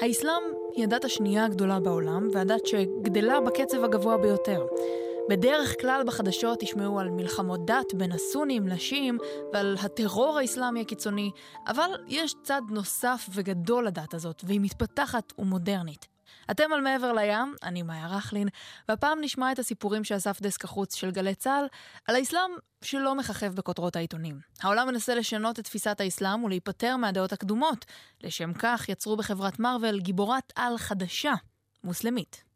האסלאם היא הדת השנייה הגדולה בעולם, והדת שגדלה בקצב הגבוה ביותר. בדרך כלל בחדשות תשמעו על מלחמות דת בין הסונים לשיעים ועל הטרור האסלאמי הקיצוני, אבל יש צד נוסף וגדול לדת הזאת, והיא מתפתחת ומודרנית. אתם על מעבר לים, אני מאיה רכלין, והפעם נשמע את הסיפורים שאסף דסק החוץ של גלי צה"ל על האסלאם שלא מככב בכותרות העיתונים. העולם מנסה לשנות את תפיסת האסלאם ולהיפטר מהדעות הקדומות. לשם כך יצרו בחברת מארוול גיבורת על חדשה, מוסלמית.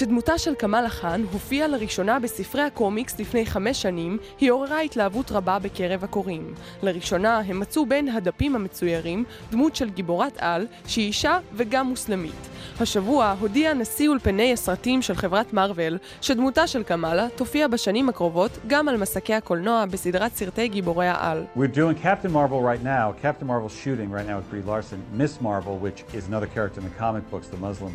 כשדמותה של כמאלה חאן הופיעה לראשונה בספרי הקומיקס לפני חמש שנים, היא עוררה התלהבות רבה בקרב הקוראים. לראשונה הם מצאו בין הדפים המצוירים דמות של גיבורת על, שהיא אישה וגם מוסלמית. השבוע הודיע נשיא אולפני הסרטים של חברת מארוול, שדמותה של כמאלה תופיע בשנים הקרובות גם על מסקי הקולנוע בסדרת סרטי גיבורי העל. We're doing Captain Marvel right now. Captain Marvel's shooting right now with Brie Larson. Miss Marvel, which is another character in the comic books, the Muslim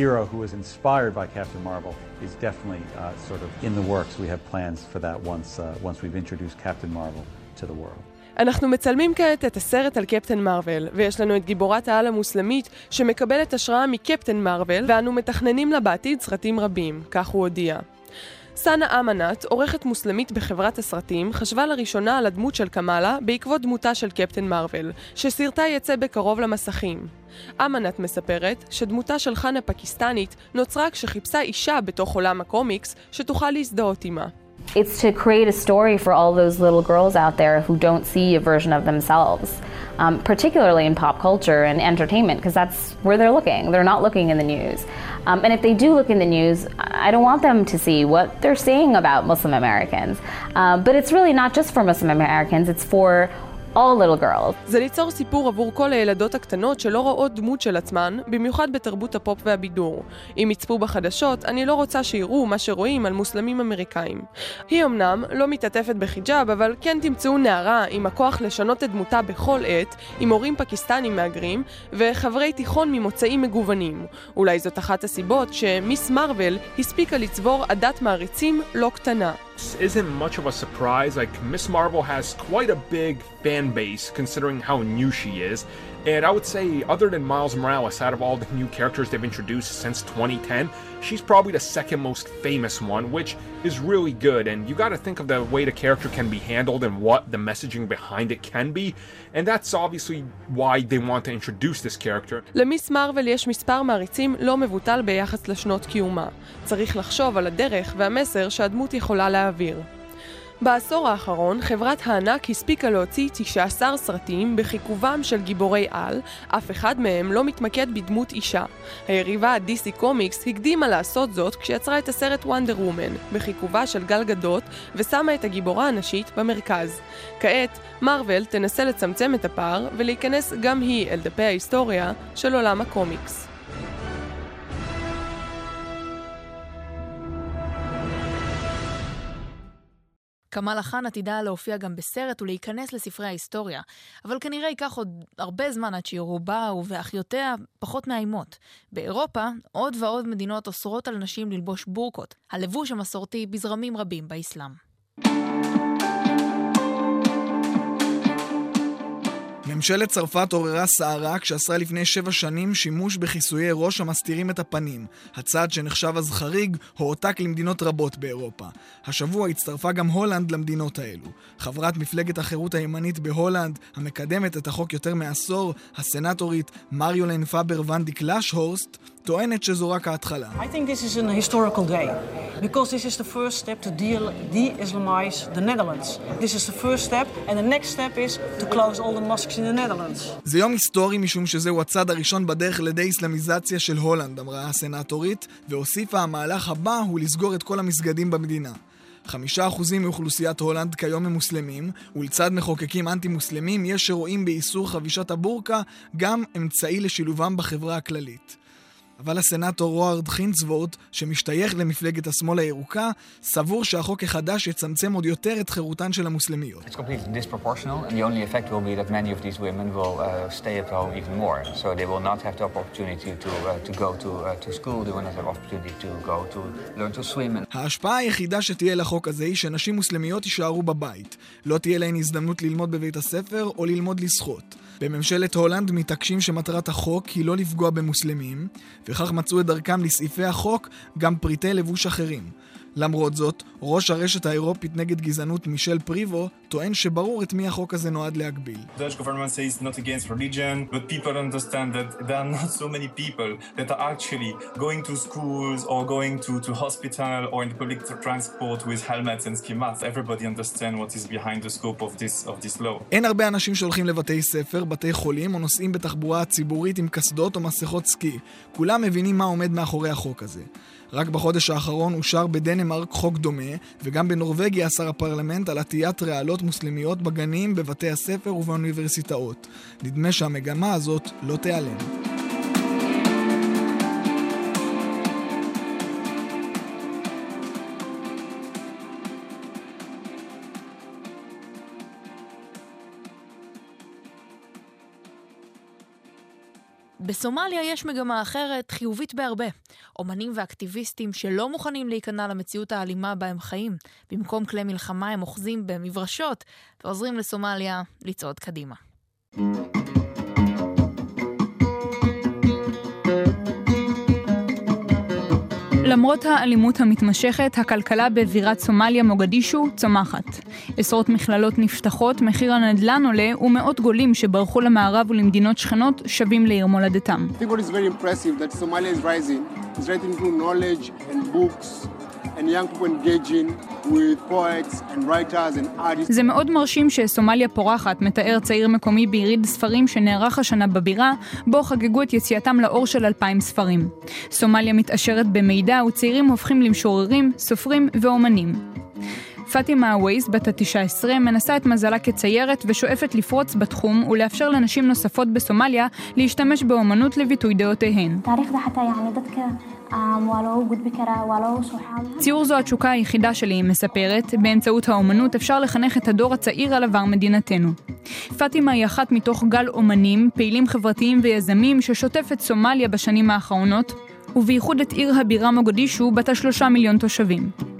hero who was inspired by Captain Marvel is definitely uh, sort of in the works. We have plans for that once, uh, once we've introduced Captain Marvel to the world. אנחנו מצלמים כעת את הסרט על קפטן מרוויל, ויש לנו את גיבורת העל המוסלמית שמקבלת השראה מקפטן מרוויל, ואנו מתכננים לה בעתיד סרטים רבים, כך הוא הודיע. סאנה אמנת, עורכת מוסלמית בחברת הסרטים, חשבה לראשונה על הדמות של קמאלה בעקבות דמותה של קפטן מרוויל, שסרטה יצא בקרוב למסכים. אמנת מספרת שדמותה של חנה פקיסטנית נוצרה כשחיפשה אישה בתוך עולם הקומיקס שתוכל להזדהות עימה. It's to create a story for all those little girls out there who don't see a version of themselves, um, particularly in pop culture and entertainment, because that's where they're looking. They're not looking in the news. Um, and if they do look in the news, I don't want them to see what they're saying about Muslim Americans. Um, but it's really not just for Muslim Americans, it's for all little girls. זה ליצור סיפור עבור כל הילדות הקטנות שלא רואות דמות של עצמן, במיוחד בתרבות הפופ והבידור. אם יצפו בחדשות, אני לא רוצה שיראו מה שרואים על מוסלמים אמריקאים. היא אמנם לא מתעטפת בחיג'אב, אבל כן תמצאו נערה עם הכוח לשנות את דמותה בכל עת, עם הורים פקיסטנים מהגרים, וחברי תיכון ממוצאים מגוונים. אולי זאת אחת הסיבות שמיס מרוויל הספיקה לצבור עדת מעריצים לא קטנה. Isn't much of a surprise. Like Miss Marvel has quite a big fan base considering how new she is. And I would say, other than Miles Morales, out of all the new characters they've introduced since 2010, she's probably the second most famous one, which is really good. And you got to think of the way the character can be handled and what the messaging behind it can be. And that's obviously why they want to introduce this character. למיס מרוויל יש מספר מעריצים לא מבוטל ביחס לשנות קיומה. צריך לחשוב על הדרך והמסר שהדמות יכולה להעביר. בעשור האחרון, חברת הענק הספיקה להוציא 19 סרטים בחיכובם של גיבורי על, אף אחד מהם לא מתמקד בדמות אישה. היריבה DC קומיקס הקדימה לעשות זאת כשיצרה את הסרט וונדר וומן, בחיכובה של גל גדות, ושמה את הגיבורה הנשית במרכז. כעת, מארוול תנסה לצמצם את הפער ולהיכנס גם היא אל דפי ההיסטוריה של עולם הקומיקס. כמאלה חאן עתידה להופיע גם בסרט ולהיכנס לספרי ההיסטוריה, אבל כנראה ייקח עוד הרבה זמן עד שיראו בה ובאחיותיה פחות מאיימות. באירופה, עוד ועוד מדינות אוסרות על נשים ללבוש בורקות, הלבוש המסורתי בזרמים רבים באסלאם. ממשלת צרפת עוררה סערה כשעשרה לפני שבע שנים שימוש בכיסויי ראש המסתירים את הפנים. הצעד שנחשב אז חריג, הועתק למדינות רבות באירופה. השבוע הצטרפה גם הולנד למדינות האלו. חברת מפלגת החירות הימנית בהולנד, המקדמת את החוק יותר מעשור, הסנטורית מריולן פאבר ון דה קלשהורסט, טוענת שזו רק ההתחלה. I think this is an historical day because this is the first step to de-Islamize the Netherlands. This is the first step and the next step is to close all the mosques in the Netherlands. זה יום היסטורי משום שזהו הצעד הראשון בדרך לדה-איסלאמיזציה של הולנד, אמרה הסנטורית, והוסיפה המהלך הבא הוא לסגור את כל המסגדים במדינה. חמישה אחוזים מאוכלוסיית הולנד כיום הם מוסלמים, ולצד מחוקקים אנטי-מוסלמים יש שרואים באיסור חבישת הבורקה גם אמצעי לשילובם בחברה הכללית. אבל הסנאטור רוארד חינסוורט, שמשתייך למפלגת השמאל הירוקה, סבור שהחוק החדש יצמצם עוד יותר את חירותן של המוסלמיות. ההשפעה היחידה שתהיה לחוק הזה היא שנשים מוסלמיות יישארו בבית. לא תהיה להן הזדמנות ללמוד בבית הספר או ללמוד לשחות. בממשלת הולנד מתעקשים שמטרת החוק היא לא לפגוע במוסלמים, וכך מצאו את דרכם לסעיפי החוק גם פריטי לבוש אחרים. למרות זאת, ראש הרשת האירופית נגד גזענות מישל פריבו טוען שברור את מי החוק הזה נועד להגביל. אין הרבה אנשים שהולכים לבתי ספר, בתי חולים או נוסעים בתחבורה הציבורית עם קסדות או מסכות סקי. כולם מבינים מה עומד מאחורי החוק הזה. רק בחודש האחרון אושר בדנמרק חוק דומה, וגם בנורבגיה אסר הפרלמנט על עטיית רעלות מוסלמיות בגנים, בבתי הספר ובאוניברסיטאות. נדמה שהמגמה הזאת לא תיעלם. בסומליה יש מגמה אחרת, חיובית בהרבה. אומנים ואקטיביסטים שלא מוכנים להיכנע למציאות האלימה בה הם חיים. במקום כלי מלחמה הם אוחזים במברשות ועוזרים לסומליה לצעוד קדימה. למרות האלימות המתמשכת, הכלכלה בבירת סומליה מוגדישו צומחת. עשרות מכללות נפתחות, מחיר הנדל"ן עולה, ומאות גולים שברחו למערב ולמדינות שכנות שבים לעיר מולדתם. זה מאוד מרשים שסומליה פורחת, מתאר צעיר מקומי ביריד ספרים שנערך השנה בבירה, בו חגגו את יציאתם לאור של אלפיים ספרים. סומליה מתעשרת במידע וצעירים הופכים למשוררים, סופרים ואומנים. פאטימה הווייס, בת ה-19, מנסה את מזלה כציירת ושואפת לפרוץ בתחום ולאפשר לנשים נוספות בסומליה להשתמש באומנות לביטוי דעותיהן. ציור זו התשוקה היחידה שלי, היא מספרת, באמצעות האומנות אפשר לחנך את הדור הצעיר על עבר מדינתנו. פאטימה היא אחת מתוך גל אומנים, פעילים חברתיים ויזמים ששוטף את סומליה בשנים האחרונות, ובייחוד את עיר הבירה מוגדישו בת השלושה מיליון תושבים.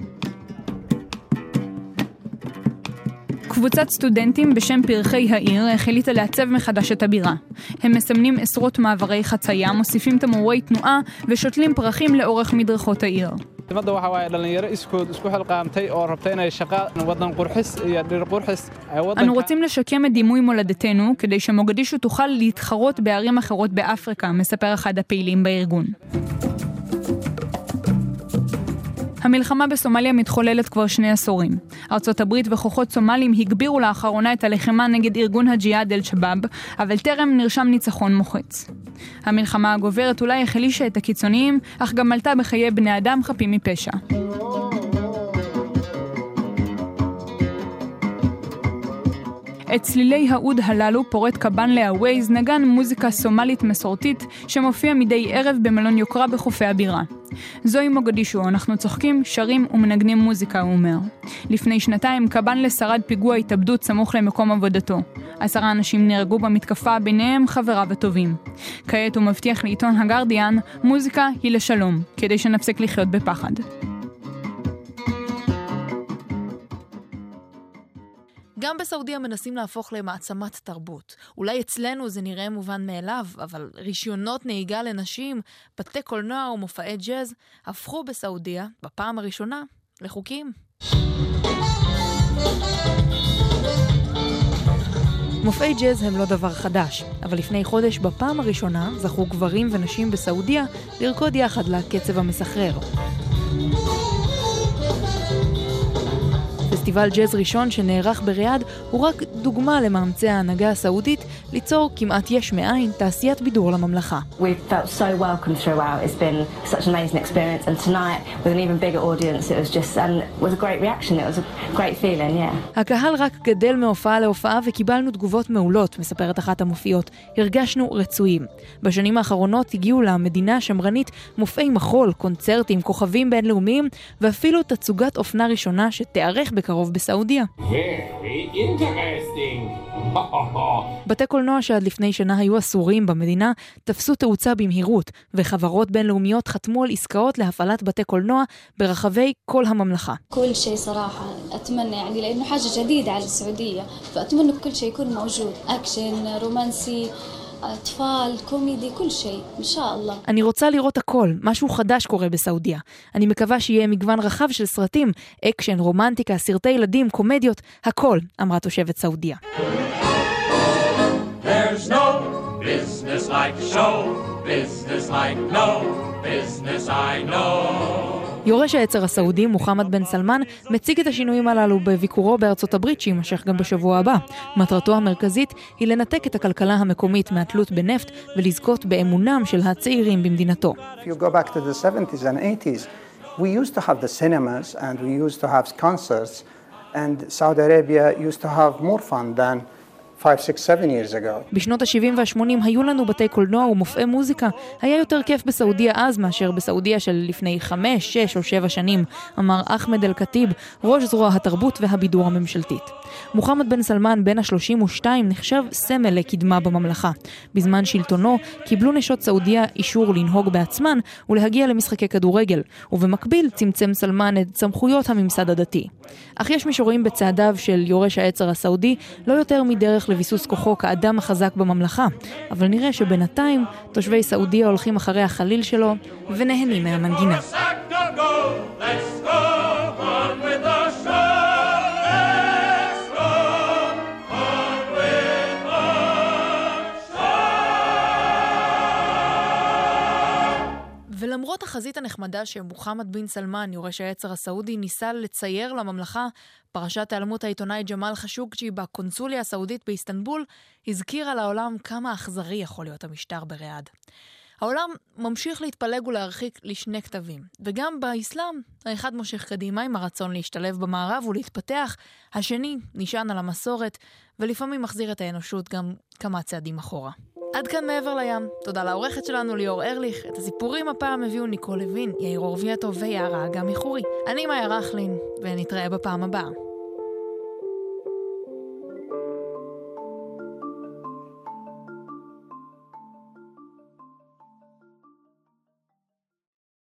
קבוצת סטודנטים בשם פרחי העיר החליטה לעצב מחדש את הבירה. הם מסמנים עשרות מעברי חצייה, מוסיפים תמרורי תנועה ושותלים פרחים לאורך מדרכות העיר. אנו רוצים לשקם את דימוי מולדתנו כדי שמוגדישו תוכל להתחרות בערים אחרות באפריקה, מספר אחד הפעילים בארגון. המלחמה בסומליה מתחוללת כבר שני עשורים. ארצות הברית וכוחות סומלים הגבירו לאחרונה את הלחימה נגד ארגון הג'יהאד אל-שבאב, אבל טרם נרשם ניצחון מוחץ. המלחמה הגוברת אולי החלישה את הקיצוניים, אך גם עלתה בחיי בני אדם חפים מפשע. את צלילי האוד הללו פורט קבן להווייז, נגן מוזיקה סומלית מסורתית שמופיע מדי ערב במלון יוקרה בחופי הבירה. זוהי מוגדישו, אנחנו צוחקים, שרים ומנגנים מוזיקה, הוא אומר. לפני שנתיים קבן לשרד פיגוע התאבדות סמוך למקום עבודתו. עשרה אנשים נהרגו במתקפה, ביניהם חבריו הטובים. כעת הוא מבטיח לעיתון הגרדיאן, מוזיקה היא לשלום, כדי שנפסיק לחיות בפחד. גם בסעודיה מנסים להפוך למעצמת תרבות. אולי אצלנו זה נראה מובן מאליו, אבל רישיונות נהיגה לנשים, בתי קולנוע ומופעי ג'אז הפכו בסעודיה, בפעם הראשונה, לחוקיים. מופעי ג'אז הם לא דבר חדש, אבל לפני חודש בפעם הראשונה זכו גברים ונשים בסעודיה לרקוד יחד לקצב המסחרר. פסטיבל ג'אז ראשון שנערך בריאד הוא רק דוגמה למאמצי ההנהגה הסעודית ליצור כמעט יש מאין תעשיית בידור לממלכה. הקהל רק גדל מהופעה להופעה וקיבלנו תגובות מעולות, מספרת אחת המופיעות. הרגשנו רצויים. בשנים האחרונות הגיעו למדינה השמרנית מופעי מחול, קונצרטים, כוכבים בינלאומיים ואפילו תצוגת אופנה ראשונה שתיארך בקרוב בסעודיה. בתי קולנוע שעד לפני שנה היו אסורים במדינה תפסו תאוצה במהירות, וחברות בינלאומיות חתמו על עסקאות להפעלת בתי קולנוע ברחבי כל הממלכה. כל שי صراحة أتمنى يعني لأنه حاجة جديدة على السعودية فأتمنى كل شيء يكون موجود أكشن رومانسي אטפל, קומידי, כל שי, אינשאללה. אני רוצה לראות הכל, משהו חדש קורה בסעודיה. אני מקווה שיהיה מגוון רחב של סרטים, אקשן, רומנטיקה, סרטי ילדים, קומדיות, הכל, אמרה תושבת סעודיה. There's no business like show, business like no business I know. יורש העצר הסעודי, מוחמד בן סלמן, מציג את השינויים הללו בביקורו בארצות הברית, שיימשך גם בשבוע הבא. מטרתו המרכזית היא לנתק את הכלכלה המקומית מהתלות בנפט ולזכות באמונם של הצעירים במדינתו. And Saudi Arabia used to have more fun than בשנות ה-70 וה-80 היו לנו בתי קולנוע ומופעי מוזיקה. היה יותר כיף בסעודיה אז מאשר בסעודיה של לפני 5, 6 או 7 שנים, אמר אחמד אל-כתיב, ראש זרוע התרבות והבידור הממשלתית. מוחמד בן סלמן, בן ה-32, נחשב סמל לקדמה בממלכה. בזמן שלטונו קיבלו נשות סעודיה אישור לנהוג בעצמן ולהגיע למשחקי כדורגל, ובמקביל צמצם סלמן את סמכויות הממסד הדתי. אך יש מישורים בצעדיו של יורש העצר הסעודי לא יותר מדרך לביסוס כוחו כאדם החזק בממלכה, אבל נראה שבינתיים תושבי סעודיה הולכים אחרי החליל שלו ונהנים מהמנגינה. ולמרות החזית הנחמדה שמוחמד בן סלמן, יורש העצר הסעודי, ניסה לצייר לממלכה, פרשת היעלמות העיתונאי ג'מאל חשוקג'י בקונסוליה הסעודית באיסטנבול, הזכירה לעולם כמה אכזרי יכול להיות המשטר בריאד. העולם ממשיך להתפלג ולהרחיק לשני כתבים, וגם באסלאם האחד מושך קדימה עם הרצון להשתלב במערב ולהתפתח, השני נשען על המסורת, ולפעמים מחזיר את האנושות גם כמה צעדים אחורה. עד כאן מעבר לים. תודה לעורכת שלנו ליאור ארליך. את הסיפורים הפעם הביאו ניקול לוין, יאיר אורוויאטו ויערה אגם מחורי. אני מאיה רכלין, ונתראה בפעם הבאה.